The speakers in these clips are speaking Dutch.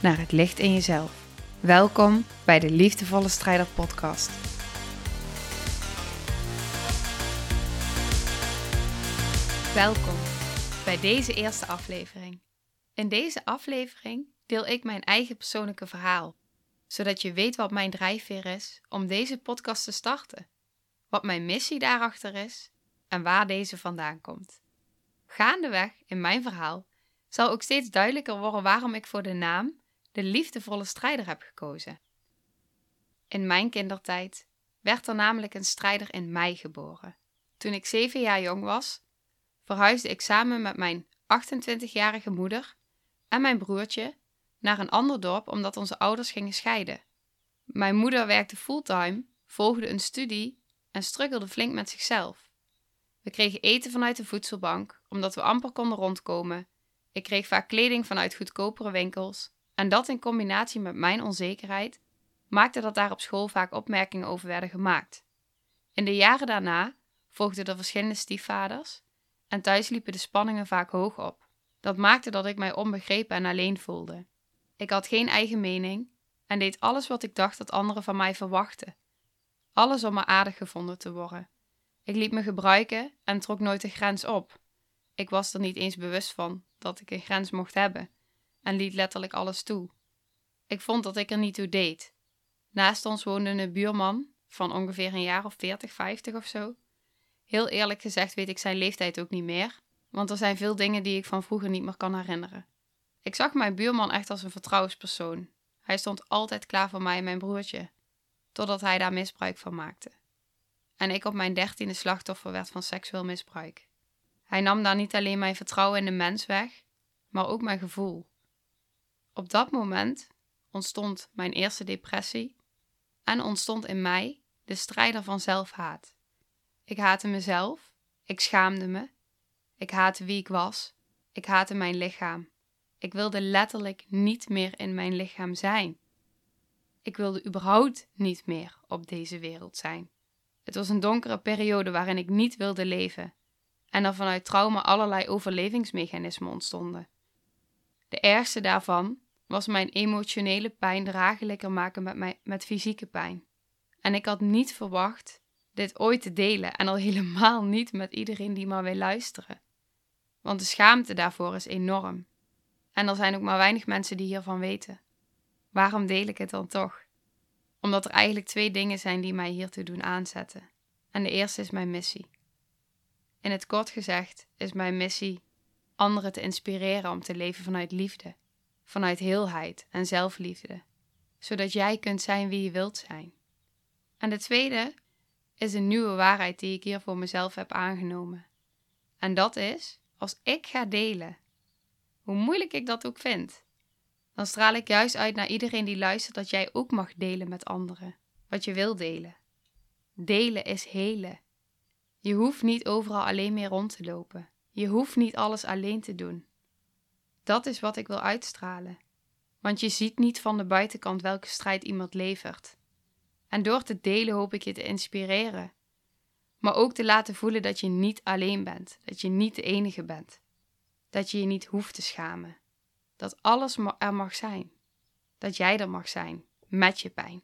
naar het licht in jezelf. Welkom bij de Liefdevolle Strijder Podcast. Welkom bij deze eerste aflevering. In deze aflevering deel ik mijn eigen persoonlijke verhaal, zodat je weet wat mijn drijfveer is om deze podcast te starten, wat mijn missie daarachter is en waar deze vandaan komt. Gaandeweg in mijn verhaal zal ook steeds duidelijker worden waarom ik voor de naam de liefdevolle strijder heb gekozen. In mijn kindertijd werd er namelijk een strijder in mij geboren. Toen ik zeven jaar jong was, verhuisde ik samen met mijn 28-jarige moeder en mijn broertje naar een ander dorp omdat onze ouders gingen scheiden. Mijn moeder werkte fulltime, volgde een studie en struggelde flink met zichzelf. We kregen eten vanuit de voedselbank omdat we amper konden rondkomen. Ik kreeg vaak kleding vanuit goedkopere winkels en dat in combinatie met mijn onzekerheid maakte dat daar op school vaak opmerkingen over werden gemaakt. In de jaren daarna volgden er verschillende stiefvaders en thuis liepen de spanningen vaak hoog op. Dat maakte dat ik mij onbegrepen en alleen voelde. Ik had geen eigen mening en deed alles wat ik dacht dat anderen van mij verwachten. Alles om maar aardig gevonden te worden. Ik liet me gebruiken en trok nooit de grens op. Ik was er niet eens bewust van dat ik een grens mocht hebben en liet letterlijk alles toe. Ik vond dat ik er niet toe deed. Naast ons woonde een buurman van ongeveer een jaar of 40, 50 of zo. Heel eerlijk gezegd weet ik zijn leeftijd ook niet meer, want er zijn veel dingen die ik van vroeger niet meer kan herinneren. Ik zag mijn buurman echt als een vertrouwenspersoon. Hij stond altijd klaar voor mij en mijn broertje, totdat hij daar misbruik van maakte. En ik op mijn dertiende slachtoffer werd van seksueel misbruik. Hij nam daar niet alleen mijn vertrouwen in de mens weg, maar ook mijn gevoel. Op dat moment ontstond mijn eerste depressie en ontstond in mij de strijder van zelfhaat. Ik haatte mezelf, ik schaamde me, ik haatte wie ik was, ik haatte mijn lichaam. Ik wilde letterlijk niet meer in mijn lichaam zijn. Ik wilde überhaupt niet meer op deze wereld zijn. Het was een donkere periode waarin ik niet wilde leven en er vanuit trauma allerlei overlevingsmechanismen ontstonden. De ergste daarvan was mijn emotionele pijn draaglijker maken met, met fysieke pijn. En ik had niet verwacht dit ooit te delen en al helemaal niet met iedereen die maar wil luisteren. Want de schaamte daarvoor is enorm. En er zijn ook maar weinig mensen die hiervan weten. Waarom deel ik het dan toch? Omdat er eigenlijk twee dingen zijn die mij hiertoe doen aanzetten. En de eerste is mijn missie. In het kort gezegd is mijn missie anderen te inspireren om te leven vanuit liefde, vanuit heelheid en zelfliefde, zodat jij kunt zijn wie je wilt zijn. En de tweede is een nieuwe waarheid die ik hier voor mezelf heb aangenomen. En dat is, als ik ga delen, hoe moeilijk ik dat ook vind, dan straal ik juist uit naar iedereen die luistert dat jij ook mag delen met anderen wat je wil delen. Delen is helen. Je hoeft niet overal alleen meer rond te lopen. Je hoeft niet alles alleen te doen. Dat is wat ik wil uitstralen. Want je ziet niet van de buitenkant welke strijd iemand levert. En door te delen hoop ik je te inspireren. Maar ook te laten voelen dat je niet alleen bent, dat je niet de enige bent. Dat je je niet hoeft te schamen. Dat alles er mag zijn. Dat jij er mag zijn, met je pijn.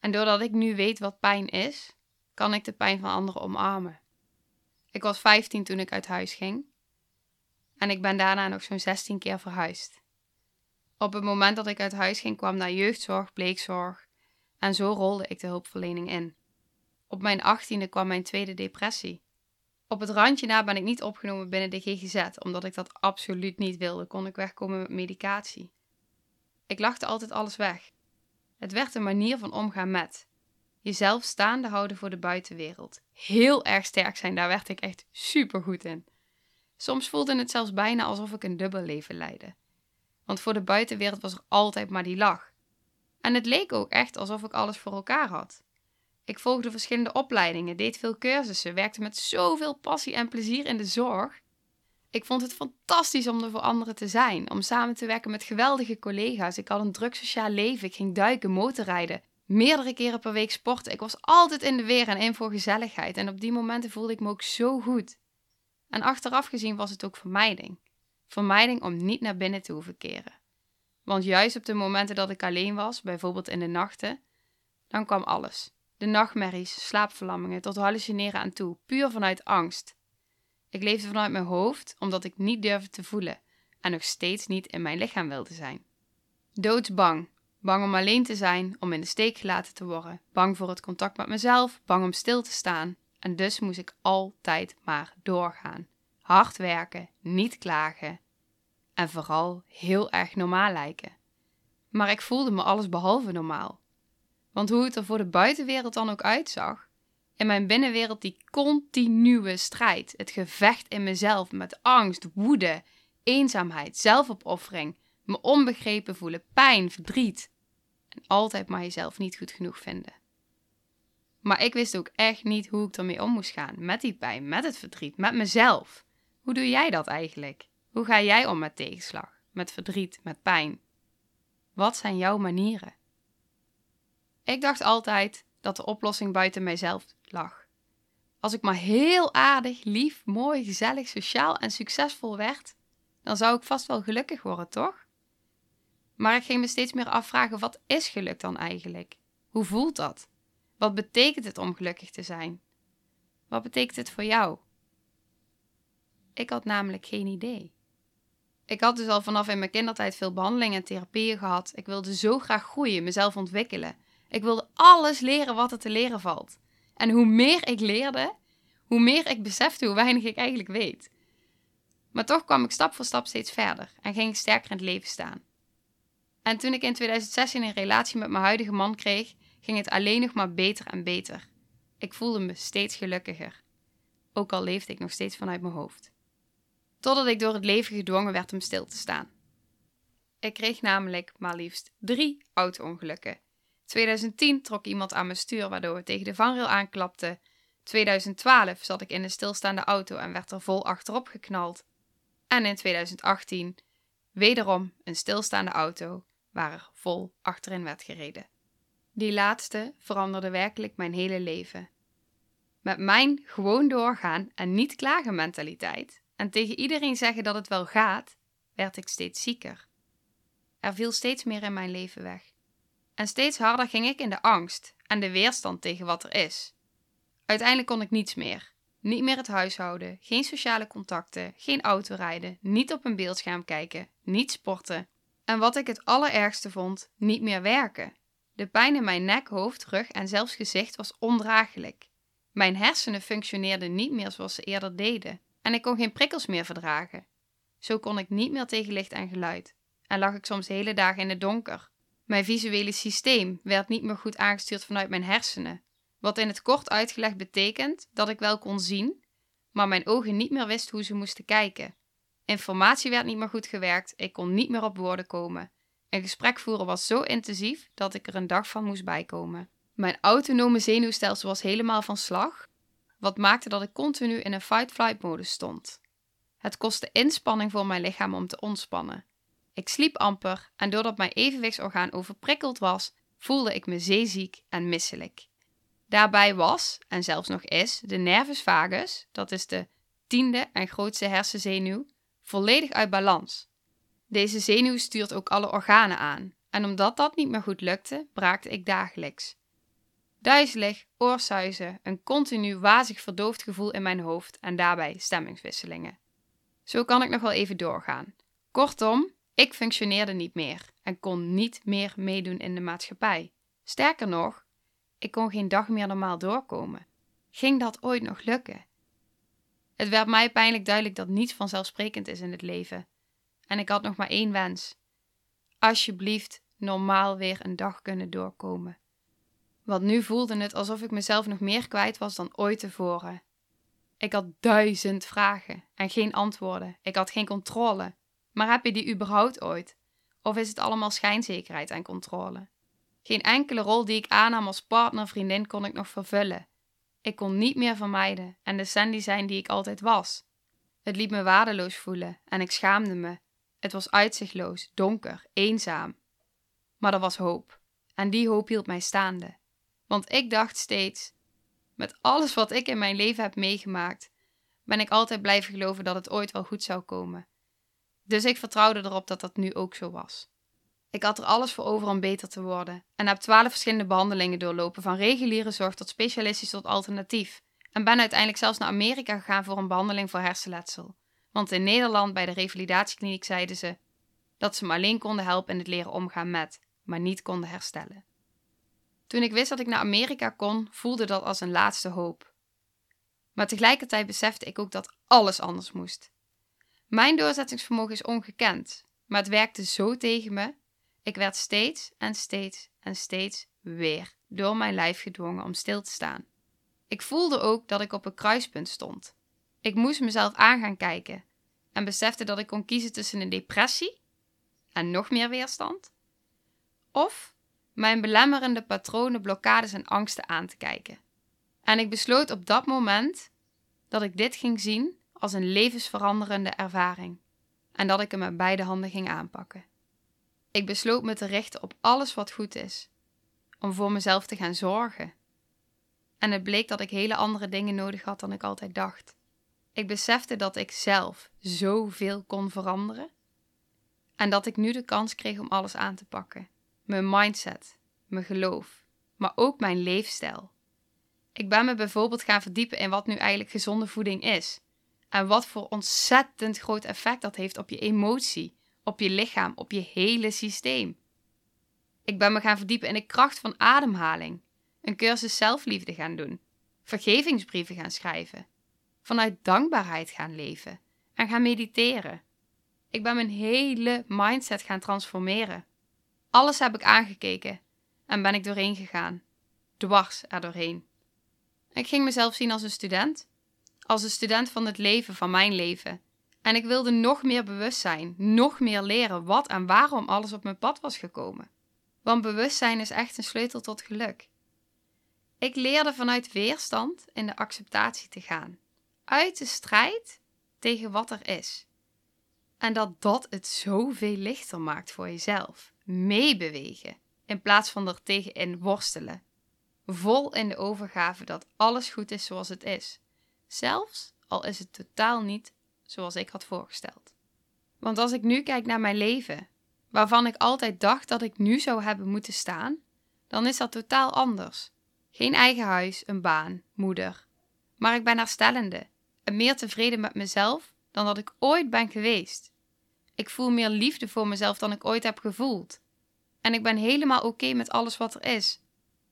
En doordat ik nu weet wat pijn is, kan ik de pijn van anderen omarmen. Ik was 15 toen ik uit huis ging. En ik ben daarna nog zo'n 16 keer verhuisd. Op het moment dat ik uit huis ging, kwam naar jeugdzorg, bleekzorg. En zo rolde ik de hulpverlening in. Op mijn 18e kwam mijn tweede depressie. Op het randje na ben ik niet opgenomen binnen de GGZ, omdat ik dat absoluut niet wilde, kon ik wegkomen met medicatie. Ik lachte altijd alles weg. Het werd een manier van omgaan met jezelf staande houden voor de buitenwereld. Heel erg sterk zijn, daar werd ik echt super goed in. Soms voelde het zelfs bijna alsof ik een dubbel leven leidde. Want voor de buitenwereld was er altijd maar die lach. En het leek ook echt alsof ik alles voor elkaar had. Ik volgde verschillende opleidingen, deed veel cursussen, werkte met zoveel passie en plezier in de zorg. Ik vond het fantastisch om er voor anderen te zijn, om samen te werken met geweldige collega's. Ik had een druk sociaal leven, ik ging duiken, motorrijden, meerdere keren per week sporten. Ik was altijd in de weer en in voor gezelligheid. En op die momenten voelde ik me ook zo goed. En achteraf gezien was het ook vermijding. Vermijding om niet naar binnen te hoeven keren. Want juist op de momenten dat ik alleen was, bijvoorbeeld in de nachten, dan kwam alles. De nachtmerries, slaapverlammingen, tot hallucineren aan toe, puur vanuit angst. Ik leefde vanuit mijn hoofd omdat ik niet durfde te voelen en nog steeds niet in mijn lichaam wilde zijn. Doodsbang. Bang om alleen te zijn, om in de steek gelaten te worden. Bang voor het contact met mezelf, bang om stil te staan. En dus moest ik altijd maar doorgaan. Hard werken, niet klagen. En vooral heel erg normaal lijken. Maar ik voelde me alles behalve normaal. Want hoe het er voor de buitenwereld dan ook uitzag, in mijn binnenwereld die continue strijd, het gevecht in mezelf met angst, woede, eenzaamheid, zelfopoffering, me onbegrepen voelen, pijn, verdriet en altijd maar jezelf niet goed genoeg vinden. Maar ik wist ook echt niet hoe ik ermee om moest gaan, met die pijn, met het verdriet, met mezelf. Hoe doe jij dat eigenlijk? Hoe ga jij om met tegenslag, met verdriet, met pijn? Wat zijn jouw manieren? Ik dacht altijd dat de oplossing buiten mijzelf lag. Als ik maar heel aardig, lief, mooi, gezellig, sociaal en succesvol werd, dan zou ik vast wel gelukkig worden, toch? Maar ik ging me steeds meer afvragen: wat is geluk dan eigenlijk? Hoe voelt dat? Wat betekent het om gelukkig te zijn? Wat betekent het voor jou? Ik had namelijk geen idee. Ik had dus al vanaf in mijn kindertijd veel behandelingen en therapieën gehad. Ik wilde zo graag groeien, mezelf ontwikkelen. Ik wilde alles leren wat er te leren valt. En hoe meer ik leerde, hoe meer ik besefte hoe weinig ik eigenlijk weet. Maar toch kwam ik stap voor stap steeds verder en ging ik sterker in het leven staan. En toen ik in 2016 een relatie met mijn huidige man kreeg, ging het alleen nog maar beter en beter. Ik voelde me steeds gelukkiger. Ook al leefde ik nog steeds vanuit mijn hoofd. Totdat ik door het leven gedwongen werd om stil te staan. Ik kreeg namelijk maar liefst drie auto-ongelukken 2010 trok iemand aan mijn stuur waardoor we tegen de vangrail aanklapten. 2012 zat ik in een stilstaande auto en werd er vol achterop geknald. En in 2018 wederom een stilstaande auto waar er vol achterin werd gereden. Die laatste veranderde werkelijk mijn hele leven. Met mijn gewoon doorgaan en niet klagen mentaliteit en tegen iedereen zeggen dat het wel gaat, werd ik steeds zieker. Er viel steeds meer in mijn leven weg. En steeds harder ging ik in de angst en de weerstand tegen wat er is. Uiteindelijk kon ik niets meer. Niet meer het huishouden, geen sociale contacten, geen autorijden, niet op een beeldscherm kijken, niet sporten. En wat ik het allerergste vond, niet meer werken. De pijn in mijn nek, hoofd, rug en zelfs gezicht was ondraaglijk. Mijn hersenen functioneerden niet meer zoals ze eerder deden en ik kon geen prikkels meer verdragen. Zo kon ik niet meer tegen licht en geluid en lag ik soms hele dagen in het donker, mijn visuele systeem werd niet meer goed aangestuurd vanuit mijn hersenen. Wat in het kort uitgelegd betekent dat ik wel kon zien, maar mijn ogen niet meer wisten hoe ze moesten kijken. Informatie werd niet meer goed gewerkt, ik kon niet meer op woorden komen. Een gesprek voeren was zo intensief dat ik er een dag van moest bijkomen. Mijn autonome zenuwstelsel was helemaal van slag, wat maakte dat ik continu in een fight-flight modus stond. Het kostte inspanning voor mijn lichaam om te ontspannen. Ik sliep amper en doordat mijn evenwichtsorgaan overprikkeld was, voelde ik me zeeziek en misselijk. Daarbij was, en zelfs nog is, de nervus vagus, dat is de tiende en grootste hersenzenuw, volledig uit balans. Deze zenuw stuurt ook alle organen aan, en omdat dat niet meer goed lukte, braakte ik dagelijks. Duizelig, oorsuizen, een continu wazig verdoofd gevoel in mijn hoofd en daarbij stemmingswisselingen. Zo kan ik nog wel even doorgaan. Kortom, ik functioneerde niet meer en kon niet meer meedoen in de maatschappij. Sterker nog, ik kon geen dag meer normaal doorkomen. Ging dat ooit nog lukken? Het werd mij pijnlijk duidelijk dat niets vanzelfsprekend is in het leven. En ik had nog maar één wens. Alsjeblieft, normaal weer een dag kunnen doorkomen. Want nu voelde het alsof ik mezelf nog meer kwijt was dan ooit tevoren. Ik had duizend vragen en geen antwoorden. Ik had geen controle. Maar heb je die überhaupt ooit? Of is het allemaal schijnzekerheid en controle? Geen enkele rol die ik aannam als partner, vriendin kon ik nog vervullen. Ik kon niet meer vermijden en de Sandy zijn die ik altijd was. Het liet me waardeloos voelen en ik schaamde me. Het was uitzichtloos, donker, eenzaam. Maar er was hoop. En die hoop hield mij staande. Want ik dacht steeds: met alles wat ik in mijn leven heb meegemaakt, ben ik altijd blijven geloven dat het ooit wel goed zou komen. Dus ik vertrouwde erop dat dat nu ook zo was. Ik had er alles voor over om beter te worden en heb twaalf verschillende behandelingen doorlopen, van reguliere zorg tot specialistisch tot alternatief. En ben uiteindelijk zelfs naar Amerika gegaan voor een behandeling voor hersenletsel. Want in Nederland bij de revalidatiekliniek zeiden ze dat ze me alleen konden helpen in het leren omgaan met, maar niet konden herstellen. Toen ik wist dat ik naar Amerika kon, voelde dat als een laatste hoop. Maar tegelijkertijd besefte ik ook dat alles anders moest. Mijn doorzettingsvermogen is ongekend, maar het werkte zo tegen me. Ik werd steeds en steeds en steeds weer door mijn lijf gedwongen om stil te staan. Ik voelde ook dat ik op een kruispunt stond. Ik moest mezelf aan gaan kijken en besefte dat ik kon kiezen tussen een depressie en nog meer weerstand, of mijn belemmerende patronen, blokkades en angsten aan te kijken. En ik besloot op dat moment dat ik dit ging zien als een levensveranderende ervaring en dat ik hem met beide handen ging aanpakken. Ik besloot me te richten op alles wat goed is, om voor mezelf te gaan zorgen. En het bleek dat ik hele andere dingen nodig had dan ik altijd dacht. Ik besefte dat ik zelf zoveel kon veranderen en dat ik nu de kans kreeg om alles aan te pakken. Mijn mindset, mijn geloof, maar ook mijn leefstijl. Ik ben me bijvoorbeeld gaan verdiepen in wat nu eigenlijk gezonde voeding is. En wat voor ontzettend groot effect dat heeft op je emotie, op je lichaam, op je hele systeem. Ik ben me gaan verdiepen in de kracht van ademhaling, een cursus zelfliefde gaan doen, vergevingsbrieven gaan schrijven, vanuit dankbaarheid gaan leven en gaan mediteren. Ik ben mijn hele mindset gaan transformeren. Alles heb ik aangekeken en ben ik doorheen gegaan, dwars er doorheen. Ik ging mezelf zien als een student, als een student van het leven, van mijn leven. En ik wilde nog meer bewust zijn, nog meer leren wat en waarom alles op mijn pad was gekomen. Want bewustzijn is echt een sleutel tot geluk. Ik leerde vanuit weerstand in de acceptatie te gaan, uit de strijd tegen wat er is. En dat dat het zoveel lichter maakt voor jezelf. Meebewegen in plaats van er tegenin worstelen. Vol in de overgave dat alles goed is zoals het is. Zelfs al is het totaal niet zoals ik had voorgesteld. Want als ik nu kijk naar mijn leven, waarvan ik altijd dacht dat ik nu zou hebben moeten staan, dan is dat totaal anders. Geen eigen huis, een baan, moeder. Maar ik ben herstellende meer tevreden met mezelf dan dat ik ooit ben geweest. Ik voel meer liefde voor mezelf dan ik ooit heb gevoeld. En ik ben helemaal oké met alles wat er is.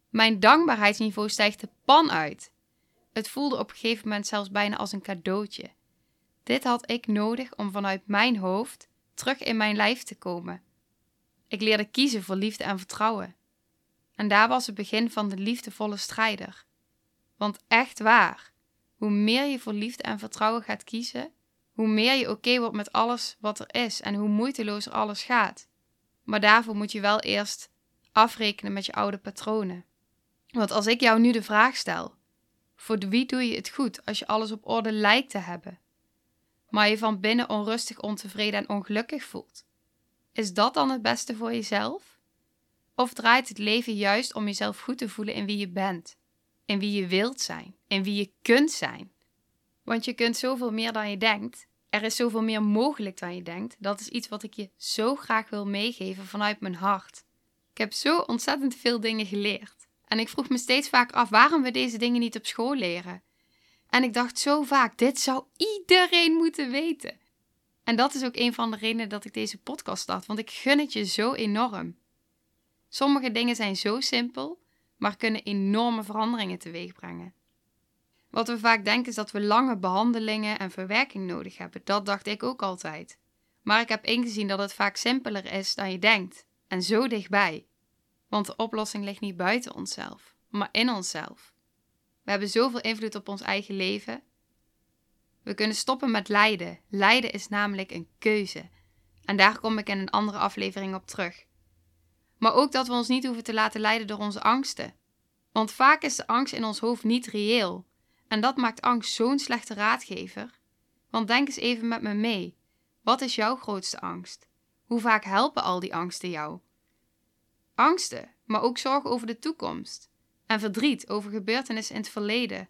Mijn dankbaarheidsniveau stijgt de pan uit. Het voelde op een gegeven moment zelfs bijna als een cadeautje. Dit had ik nodig om vanuit mijn hoofd terug in mijn lijf te komen. Ik leerde kiezen voor liefde en vertrouwen. En daar was het begin van de liefdevolle strijder. Want echt waar, hoe meer je voor liefde en vertrouwen gaat kiezen, hoe meer je oké wordt met alles wat er is en hoe moeitelozer alles gaat. Maar daarvoor moet je wel eerst afrekenen met je oude patronen. Want als ik jou nu de vraag stel: voor wie doe je het goed als je alles op orde lijkt te hebben, maar je van binnen onrustig, ontevreden en ongelukkig voelt? Is dat dan het beste voor jezelf? Of draait het leven juist om jezelf goed te voelen in wie je bent, in wie je wilt zijn, in wie je kunt zijn? Want je kunt zoveel meer dan je denkt. Er is zoveel meer mogelijk dan je denkt. Dat is iets wat ik je zo graag wil meegeven vanuit mijn hart. Ik heb zo ontzettend veel dingen geleerd. En ik vroeg me steeds vaak af waarom we deze dingen niet op school leren. En ik dacht zo vaak, dit zou iedereen moeten weten. En dat is ook een van de redenen dat ik deze podcast start, want ik gun het je zo enorm. Sommige dingen zijn zo simpel, maar kunnen enorme veranderingen teweeg brengen. Wat we vaak denken is dat we lange behandelingen en verwerking nodig hebben. Dat dacht ik ook altijd. Maar ik heb ingezien dat het vaak simpeler is dan je denkt en zo dichtbij. Want de oplossing ligt niet buiten onszelf, maar in onszelf. We hebben zoveel invloed op ons eigen leven. We kunnen stoppen met lijden. Lijden is namelijk een keuze. En daar kom ik in een andere aflevering op terug. Maar ook dat we ons niet hoeven te laten leiden door onze angsten. Want vaak is de angst in ons hoofd niet reëel. En dat maakt angst zo'n slechte raadgever. Want denk eens even met me mee. Wat is jouw grootste angst? Hoe vaak helpen al die angsten jou? Angsten, maar ook zorgen over de toekomst. En verdriet over gebeurtenissen in het verleden.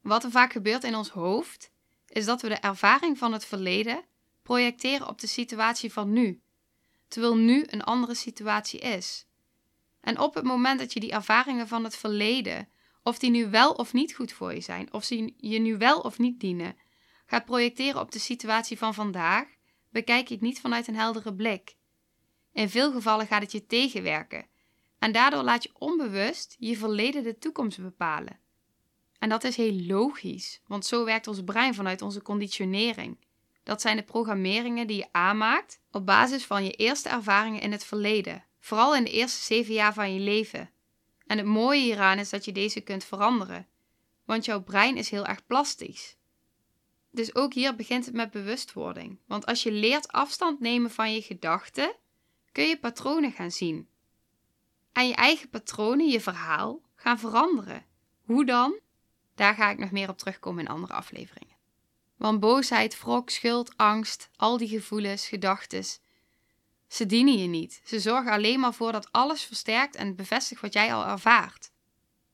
Wat er vaak gebeurt in ons hoofd, is dat we de ervaring van het verleden projecteren op de situatie van nu, terwijl nu een andere situatie is. En op het moment dat je die ervaringen van het verleden, of die nu wel of niet goed voor je zijn, of ze je nu wel of niet dienen, gaat projecteren op de situatie van vandaag, bekijk je het niet vanuit een heldere blik. In veel gevallen gaat het je tegenwerken en daardoor laat je onbewust je verleden de toekomst bepalen. En dat is heel logisch, want zo werkt ons brein vanuit onze conditionering. Dat zijn de programmeringen die je aanmaakt op basis van je eerste ervaringen in het verleden, vooral in de eerste zeven jaar van je leven. En het mooie hieraan is dat je deze kunt veranderen, want jouw brein is heel erg plastisch. Dus ook hier begint het met bewustwording, want als je leert afstand nemen van je gedachten, kun je patronen gaan zien. En je eigen patronen, je verhaal, gaan veranderen. Hoe dan? Daar ga ik nog meer op terugkomen in andere afleveringen. Want boosheid, wrok, schuld, angst, al die gevoelens, gedachten, ze dienen je niet. Ze zorgen alleen maar voor dat alles versterkt en bevestigt wat jij al ervaart.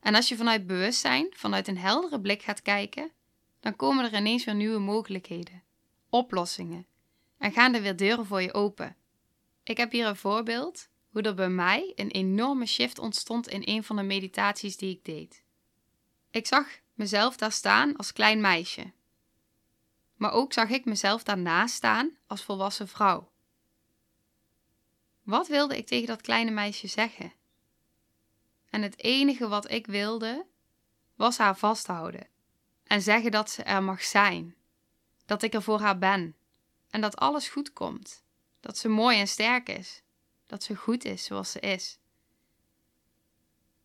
En als je vanuit bewustzijn, vanuit een heldere blik gaat kijken, dan komen er ineens weer nieuwe mogelijkheden, oplossingen en gaan er weer deuren voor je open. Ik heb hier een voorbeeld hoe er bij mij een enorme shift ontstond in een van de meditaties die ik deed. Ik zag mezelf daar staan als klein meisje. Maar ook zag ik mezelf daarnaast staan als volwassen vrouw. Wat wilde ik tegen dat kleine meisje zeggen? En het enige wat ik wilde, was haar vasthouden en zeggen dat ze er mag zijn, dat ik er voor haar ben en dat alles goed komt, dat ze mooi en sterk is, dat ze goed is zoals ze is.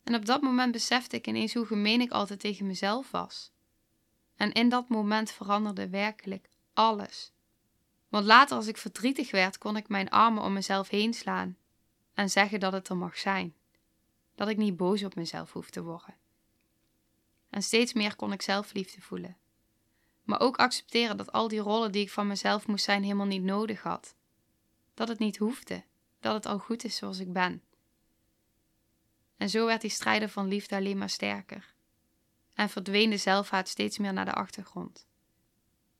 En op dat moment besefte ik ineens hoe gemeen ik altijd tegen mezelf was. En in dat moment veranderde werkelijk alles. Want later, als ik verdrietig werd, kon ik mijn armen om mezelf heen slaan en zeggen dat het er mag zijn. Dat ik niet boos op mezelf hoef te worden. En steeds meer kon ik zelfliefde voelen. Maar ook accepteren dat al die rollen die ik van mezelf moest zijn helemaal niet nodig had. Dat het niet hoefde, dat het al goed is zoals ik ben. En zo werd die strijder van liefde alleen maar sterker. En verdween de zelfhaat steeds meer naar de achtergrond.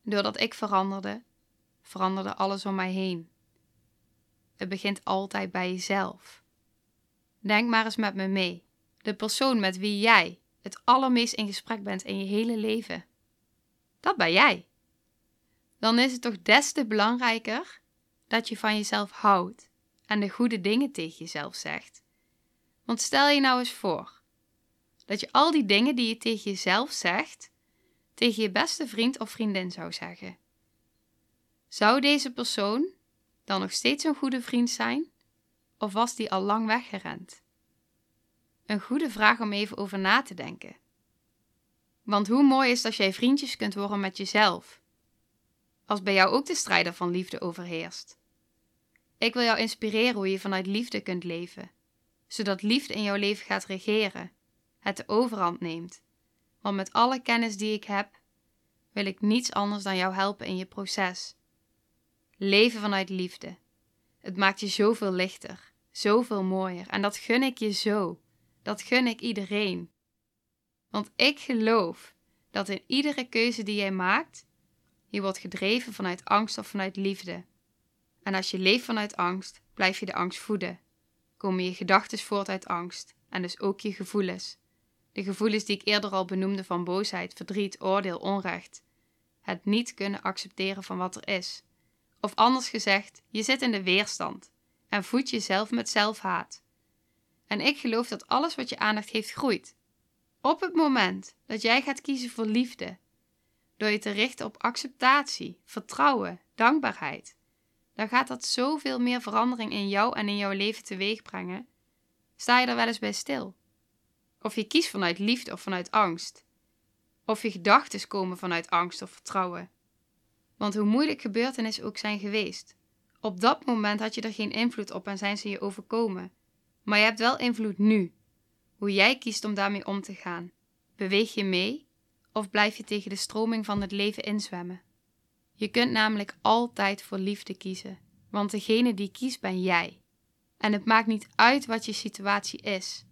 Doordat ik veranderde, veranderde alles om mij heen. Het begint altijd bij jezelf. Denk maar eens met me mee. De persoon met wie jij het allermeest in gesprek bent in je hele leven. Dat ben jij. Dan is het toch des te belangrijker dat je van jezelf houdt en de goede dingen tegen jezelf zegt. Want stel je nou eens voor dat je al die dingen die je tegen jezelf zegt, tegen je beste vriend of vriendin zou zeggen. Zou deze persoon dan nog steeds een goede vriend zijn? Of was die al lang weggerend? Een goede vraag om even over na te denken. Want hoe mooi is dat jij vriendjes kunt worden met jezelf? Als bij jou ook de strijder van liefde overheerst. Ik wil jou inspireren hoe je vanuit liefde kunt leven, zodat liefde in jouw leven gaat regeren, het de overhand neemt. Want met alle kennis die ik heb, wil ik niets anders dan jou helpen in je proces. Leven vanuit liefde. Het maakt je zoveel lichter, zoveel mooier en dat gun ik je zo. Dat gun ik iedereen. Want ik geloof dat in iedere keuze die jij maakt, je wordt gedreven vanuit angst of vanuit liefde. En als je leeft vanuit angst, blijf je de angst voeden. Komen je gedachten voort uit angst en dus ook je gevoelens. De gevoelens die ik eerder al benoemde van boosheid, verdriet, oordeel, onrecht. Het niet kunnen accepteren van wat er is. Of anders gezegd, je zit in de weerstand en voedt jezelf met zelfhaat. En ik geloof dat alles wat je aandacht heeft groeit. Op het moment dat jij gaat kiezen voor liefde, door je te richten op acceptatie, vertrouwen, dankbaarheid, dan gaat dat zoveel meer verandering in jou en in jouw leven teweeg brengen. Sta je er wel eens bij stil? Of je kiest vanuit liefde of vanuit angst. Of je gedachten komen vanuit angst of vertrouwen. Want hoe moeilijk gebeurtenissen ook zijn geweest, Op dat moment had je er geen invloed op en zijn ze je overkomen. Maar je hebt wel invloed nu. Hoe jij kiest om daarmee om te gaan. Beweeg je mee of blijf je tegen de stroming van het leven inzwemmen? Je kunt namelijk altijd voor liefde kiezen, want degene die kiest ben jij. En het maakt niet uit wat je situatie is.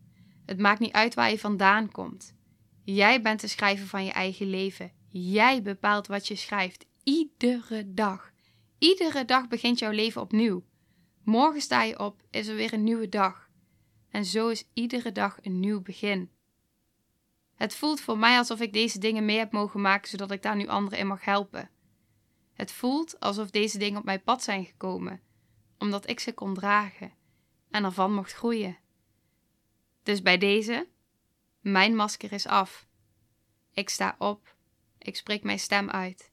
Het maakt niet uit waar je vandaan komt. Jij bent de schrijver van je eigen leven. Jij bepaalt wat je schrijft, iedere dag. Iedere dag begint jouw leven opnieuw. Morgen sta je op, is er weer een nieuwe dag. En zo is iedere dag een nieuw begin. Het voelt voor mij alsof ik deze dingen mee heb mogen maken, zodat ik daar nu anderen in mag helpen. Het voelt alsof deze dingen op mijn pad zijn gekomen, omdat ik ze kon dragen en ervan mocht groeien. Dus bij deze, mijn masker is af. Ik sta op, ik spreek mijn stem uit.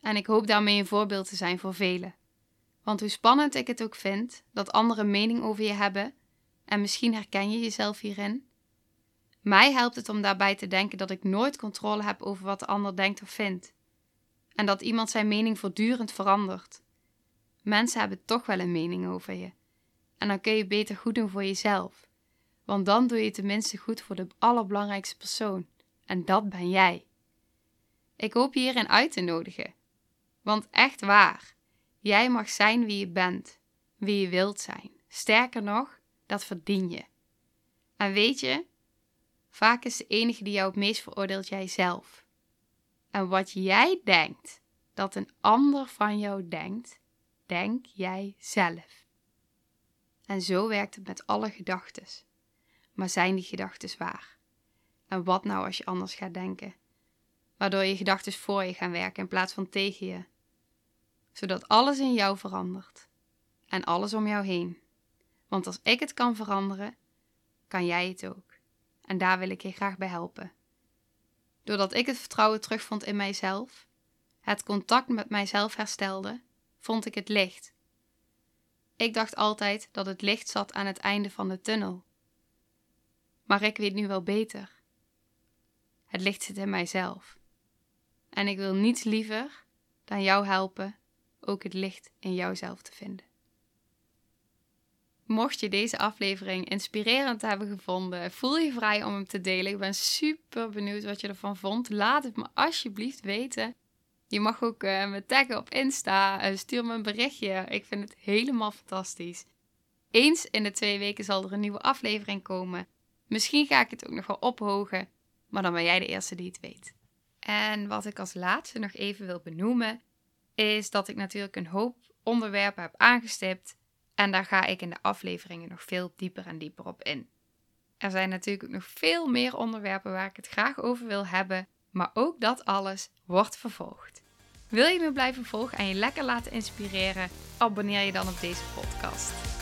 En ik hoop daarmee een voorbeeld te zijn voor velen. Want hoe spannend ik het ook vind dat anderen mening over je hebben, en misschien herken je jezelf hierin, mij helpt het om daarbij te denken dat ik nooit controle heb over wat de ander denkt of vindt. En dat iemand zijn mening voortdurend verandert. Mensen hebben toch wel een mening over je. En dan kun je beter goed doen voor jezelf. Want dan doe je tenminste goed voor de allerbelangrijkste persoon. En dat ben jij. Ik hoop je hierin uit te nodigen. Want echt waar, jij mag zijn wie je bent, wie je wilt zijn. Sterker nog, dat verdien je. En weet je, vaak is de enige die jou het meest veroordeelt jijzelf. En wat jij denkt dat een ander van jou denkt, denk jij zelf. En zo werkt het met alle gedachten. Maar zijn die gedachten waar? En wat nou als je anders gaat denken? Waardoor je gedachten voor je gaan werken in plaats van tegen je. Zodat alles in jou verandert. En alles om jou heen. Want als ik het kan veranderen, kan jij het ook. En daar wil ik je graag bij helpen. Doordat ik het vertrouwen terugvond in mijzelf, het contact met mijzelf herstelde, vond ik het licht. Ik dacht altijd dat het licht zat aan het einde van de tunnel. Maar ik weet nu wel beter. Het licht zit in mijzelf. En ik wil niets liever dan jou helpen ook het licht in jouzelf te vinden. Mocht je deze aflevering inspirerend hebben gevonden, voel je vrij om hem te delen. Ik ben super benieuwd wat je ervan vond. Laat het me alsjeblieft weten. Je mag ook uh, me taggen op Insta. Uh, stuur me een berichtje. Ik vind het helemaal fantastisch. Eens in de twee weken zal er een nieuwe aflevering komen. Misschien ga ik het ook nog wel ophogen, maar dan ben jij de eerste die het weet. En wat ik als laatste nog even wil benoemen, is dat ik natuurlijk een hoop onderwerpen heb aangestipt. En daar ga ik in de afleveringen nog veel dieper en dieper op in. Er zijn natuurlijk ook nog veel meer onderwerpen waar ik het graag over wil hebben, maar ook dat alles wordt vervolgd. Wil je me blijven volgen en je lekker laten inspireren? Abonneer je dan op deze podcast.